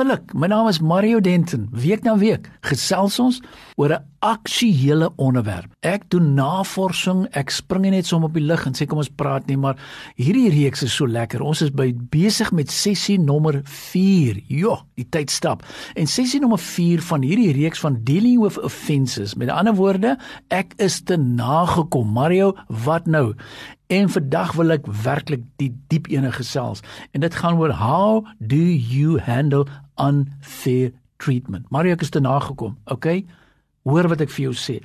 Wonderlik. My naam is Mario Denton. Week na week gesels ons oor 'n aktuële onderwerp. Ek doen navorsing, ek spring net som op die lig en sê kom ons praat nie, maar hierdie reeks is so lekker. Ons is by besig met sessie nommer 4. Jo, die tyd stap. En sessie nommer 4 van hierdie reeks van dealing with offenses. Met ander woorde, ek is te nagekom. Mario, wat nou? En vandag wil ek werklik die diep ene gesels en dit gaan oor how do you handle unfair treatment. Mario ek is te nagekom, okay? Hoor wat ek vir jou sê.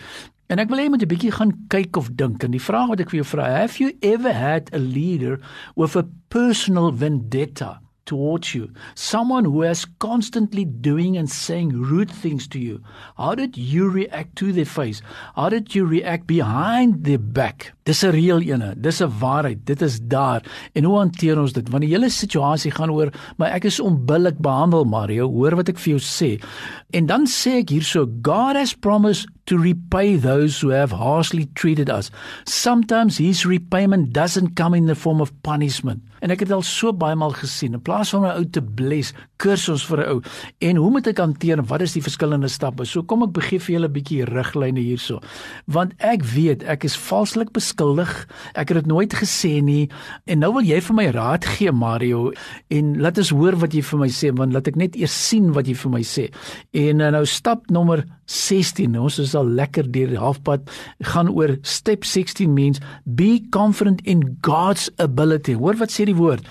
En ek wil hê jy moet 'n bietjie gaan kyk of dink en die vraag wat ek vir jou vra, have you ever had a leader with a personal vendetta? towards you someone who has constantly doing and saying rude things to you how did you react to their face how did you react behind their back dis 'n reël ene. Dis 'n waarheid. Dit is daar. En hoe hanteer ons dit? Want die hele situasie gaan oor maar ek is onbillik behandel Mario. Hoor wat ek vir jou sê. En dan sê ek hierso God has promised to repay those who have harshly treated us. Sometimes his repayment doesn't come in the form of punishment. En ek het al so baie maal gesien in plaas van 'n ou te bless kurs ons vir 'n ou. En hoe moet ek hanteer wat is die verskillende stappe? So kom ek begee vir julle 'n bietjie riglyne hierso. Want ek weet ek is valslik beskuldig ek het dit nooit gesê nie. En nou wil jy vir my raad gee Mario en laat ons hoor wat jy vir my sê want laat ek net eers sien wat jy vir my sê. En eh, nou stap nommer 16 ons is al lekker deur die halfpad gaan oor step 16 means be confident in God's ability. Hoor wat sê die woord.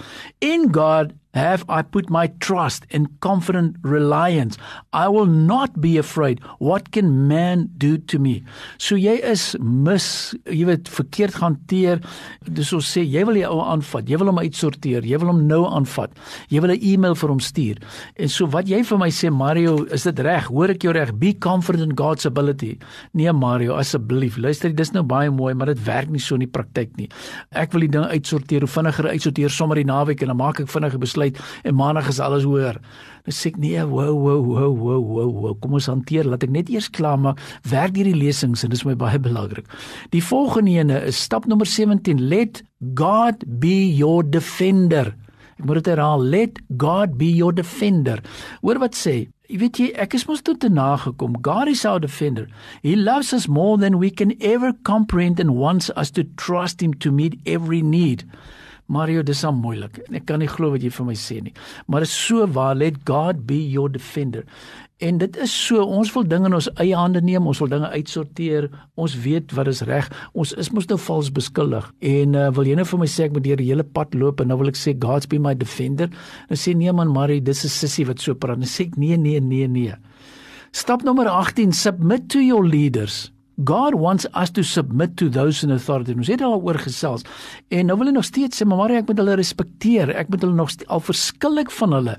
In God have I put my trust and confident reliance. I will not be afraid. What can man do to me? So jy is mis, jy weet verkeerd hanteer. Dis ons sê jy wil die ou aanvat. Jy wil hom uitsorteer. Jy wil hom nou aanvat. Jy wil 'n e-mail vir hom stuur. En so wat jy vir my sê Mario, is dit reg? Hoor ek jou reg? Be confident in God's ability. Nee Mario, asseblief. Luister, dis nou baie mooi, maar dit werk nie so in die praktyk nie. Ek wil die ding uitsorteer, hoe vinniger uitsorteer sommer die naweek en dan maak ek vinnig 'n besluit en maandag is alles hoor. Nou sê ek nee, wow wow wow wow wow. wow. Kom ons hanteer, laat ek net eers klaar maak. Werk hierdie lesings en dis my baie belangrik. Die volgende ene is stap nommer 17. Let God be your defender. Ek moet dit herhaal. Let God be your defender. Hoor wat sê Jy weet jy, ek is mos tot te nagekom. God is our defender. He loves us more than we can ever comprehend and wants us to trust him to meet every need. Mario, dis al moeilik. Ek kan nie glo wat jy vir my sê nie. Maar dit is so waar, let God be your defender. En dit is so, ons wil dinge in ons eie hande neem, ons wil dinge uitsorteer. Ons weet wat is reg. Ons is mos nou vals beskuldig. En uh, wil jy nou vir my sê ek moet deur die hele pad loop en nou wil ek sê God's be my defender? Dan sê nee man, Mario, dis 'n sissie wat so praat. Dan sê ek nee, nee, nee, nee. Stap nommer 18, submit to your leaders. God wants us to submit to those in authority. Ons het al oor gesels. En nou wil hy nog steeds sê, maar ek moet hulle respekteer. Ek moet hulle nog al verskillik van hulle.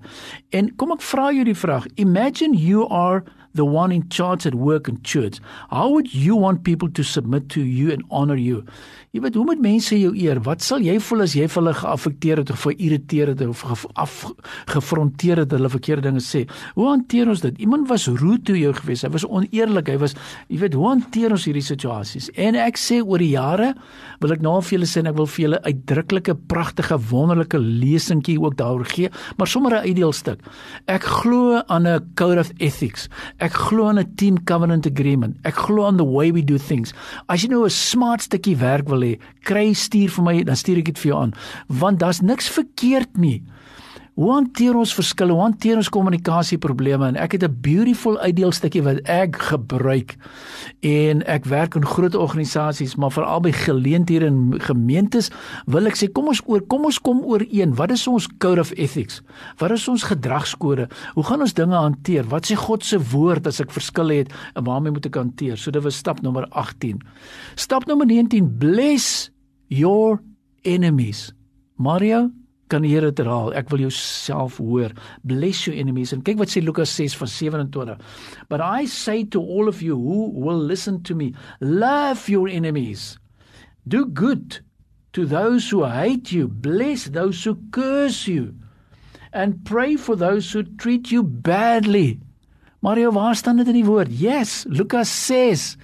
En kom ek vra jou die vraag. Imagine you are the one in charge at work and church. How would you want people to submit to you and honor you? Jy weet, hoe moet mense jou eer? Wat sal jy voel as jy vir hulle geaffekteer het of geïrriteer het of gefronteer het hulle verkeerde dinge sê? Hoe hanteer ons dit? Iemand was rude toe jou gewees. Hy was oneerlik. Hy was jy weet, hoe hanteer ons hierdie situasies? En ek sê oor die jare wil ek nou vir julle sê en ek wil vir julle uitdruklike pragtige wonderlike lesingkie ook daaroor gee, maar sommer 'n ideaalstuk. Ek glo aan 'n code of ethics. Ek glo aan 'n team covenant agreement. Ek glo aan the way we do things. As jy nou 'n smart stukkie werk wil hê, kry stuur vir my, dan stuur ek dit vir jou aan. Want daar's niks verkeerd nie. Hoe hanteer ons verskille? Hoe hanteer ons kommunikasieprobleme? En ek het 'n beautiful uitdeelstukkie wat ek gebruik. En ek werk in groot organisasies, maar veral by geleenthede en gemeentes, wil ek sê kom ons oor kom ons kom ooreen. Wat is ons code of ethics? Wat is ons gedragskode? Hoe gaan ons dinge hanteer? Wat sê God se woord as ek verskille het en waarmee moet ek hanteer? So dit was stap nommer 18. Stap nommer 19: Bless your enemies. Mario kan die Here dit herhaal. Ek wil jou self hoor. Bless your enemies. En kyk wat sê Lukas 6 van 27. But I say to all of you who will listen to me, love your enemies. Do good to those who hate you, bless those who curse you, and pray for those who treat you badly. Mario, waar staan dit in die woord? Yes, Lukas 6.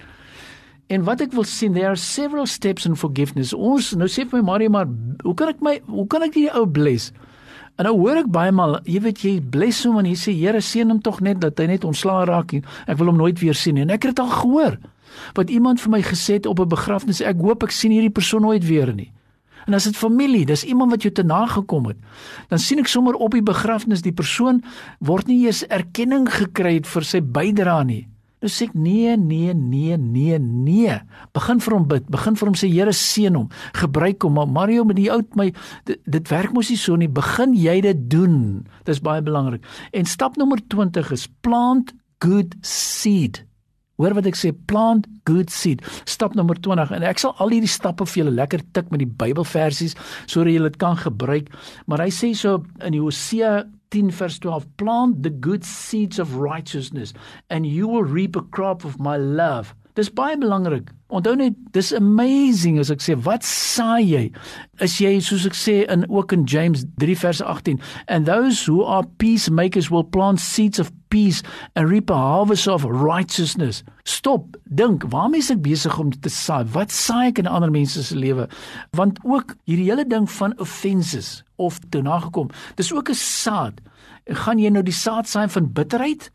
En wat ek wil sien, there are several steps in forgiveness. Ons nou sê vir my Mario, maar hoe kan ek my hoe kan ek die ou bless? En nou hoor ek baie maal, jy weet jy bless hom en jy sê Here seën hom tog net dat hy net ontslaa raak. Ek wil hom nooit weer sien nie. En ek het dit al gehoor. Wat iemand vir my gesê het op 'n begrafnis, ek hoop ek sien hierdie persoon nooit weer nie. En as dit familie, dis iemand wat jou te nagekom het, dan sien ek sommer op die begrafnis die persoon word nie eers erkenning gekry het vir sy bydrae nie. Nou sê ek nee, nee, nee, nee, nee. Begin vir hom bid, begin vir hom sê Here seën hom, gebruik hom. Maar Mario met die oud my dit, dit werk mos nie so nie. Begin jy dit doen. Dis baie belangrik. En stap nommer 20 is plant good seed. Hoor wat ek sê, plant good seed. Stap nommer 20 en ek sal al hierdie stappe vir julle lekker tik met die Bybelversies sodat julle dit kan gebruik. Maar hy sê so in Hosea 10 vers 12 plant the good seeds of righteousness and you will reap a crop of my love dis baie belangrik onthou net dis amazing as ek sê wat saai jy is jy soos ek sê in ook in James 3 vers 18 and those who are peacemakers will plant seeds of peace and reap a harvest of righteousness. Stop dink waarmee is ek besig om te saai? Wat saai ek in ander mense se lewe? Want ook hierdie hele ding van offenses of toe nagekom dis ook 'n saad gaan jy nou die saad saai van bitterheid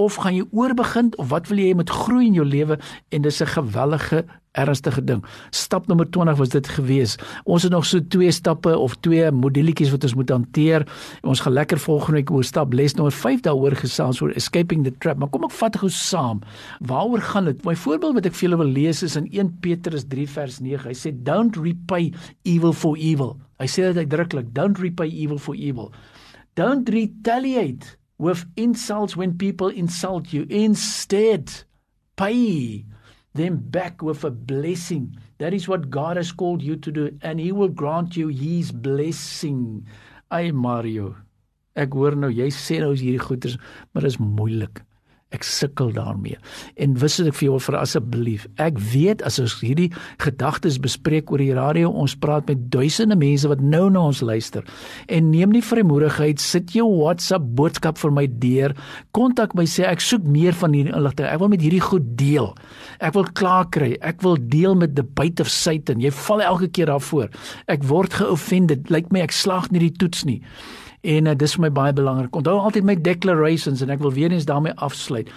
of gaan jy oorbegin of wat wil jy met groei in jou lewe en dis 'n gewellige ernstige ding. Stap nommer 20 was dit gewees. Ons het nog so twee stappe of twee modelletjies wat ons moet hanteer. Ons gaan lekker volgende week oor stap les nommer 5 daaroor gesels oor escaping the trap. Maar kom ek vat gou saam. Waaroor gaan dit? My voorbeeld wat ek vir julle wil lees is in 1 Petrus 3 vers 9. Hy sê don't repay evil for evil. Hy sê dit uitdruklik, don't repay evil for evil. Don't retaliate with insults when people insult you. Instead, pay them back with a blessing. That is what God has called you to do, and He will grant you His blessing. Ay Mario, ek hoor nou jy sê nou is hierdie goeders, maar dit is moeilik. Ek sukkel daarmee. En wys dit vir jou vir asseblief. Ek weet as ons hierdie gedagtes bespreek oor die radio, ons praat met duisende mense wat nou na ons luister. En neem nie vrymoedigheid, sit jou WhatsApp boodskap vir my deur. Kontak my sê ek soek meer van hierdie inligting. Ek wil met hierdie goed deel. Ek wil klaar kry. Ek wil deel met the bite of Satan. Jy val elke keer daarvoor. Ek word geoffended. Lyk my ek slaag nie die toets nie. En uh, dis vir my baie belangrik. Onthou altyd my declarations en ek wil weer eens daarmee afsluit.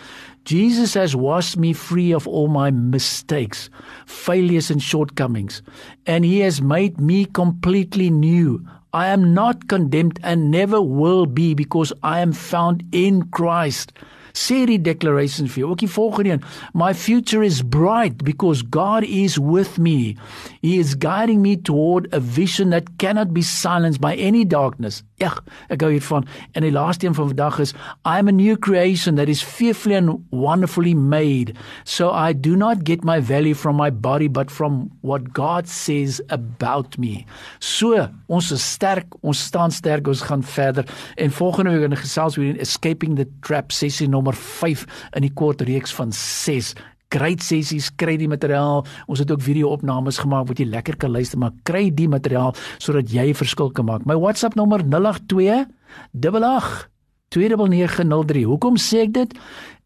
Jesus has washed me free of all my mistakes, failures and shortcomings, and he has made me completely new. I am not condemned and never will be because I am found in Christ sê die declaration vir jou. Ook die volgende een. My future is bright because God is with me. He is guiding me toward a vision that cannot be silenced by any darkness. Ja, ek gou hiervan. En die laaste een van vandag is I am a new creation that is fearfully and wonderfully made. So I do not get my value from my body but from what God says about me. So, ons is sterk, ons staan sterk, ons gaan verder. En volgende week gaan ons gesels oor escaping the trap sessie nommer 5 in die kort reeks van 6 great sessies kry die materiaal. Ons het ook video-opnames gemaak wat jy lekker kan luister maar kry die materiaal sodat jy verskil kan maak. My WhatsApp nommer 082 88 2903 hoekom sê ek dit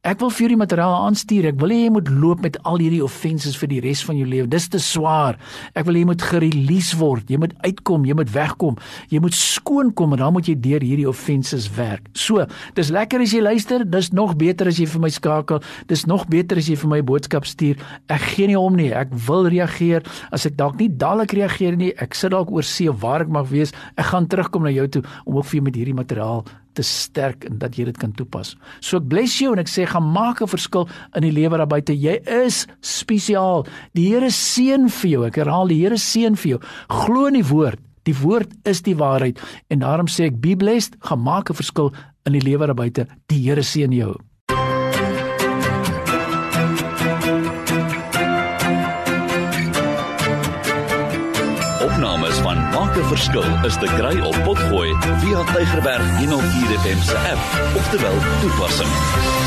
Ek wil vir julle materiaal aanstuur. Ek wil hê jy moet loop met al hierdie offenses vir die res van jou lewe. Dis te swaar. Ek wil hê jy moet gerelease word. Jy moet uitkom, jy moet wegkom. Jy moet skoon kom en dan moet jy deur hierdie offenses werk. So, dis lekker as jy luister. Dis nog beter as jy vir my skakel. Dis nog beter as jy vir my boodskap stuur. Ek gee nie om nie. Ek wil reageer. As ek dalk nie dadelik reageer nie, ek sit dalk oor see waar ek mag wees. Ek gaan terugkom na jou toe om ook vir jou met hierdie materiaal te sterk en dat jy dit kan toepas. So ek bless jou en ek sê gaan maak 'n verskil in die lewe daar buite. Jy is spesiaal. Die Here seën vir jou. Ek herhaal die Here seën vir jou. Glo in die woord. Die woord is die waarheid en daarom sê ek be blessed, gaan maak 'n verskil in die lewe daar buite. Die Here seën jou. Maak 'n verskil is te kry op Potgooi via Tigerberg 104 FM se app of te wel toepassing.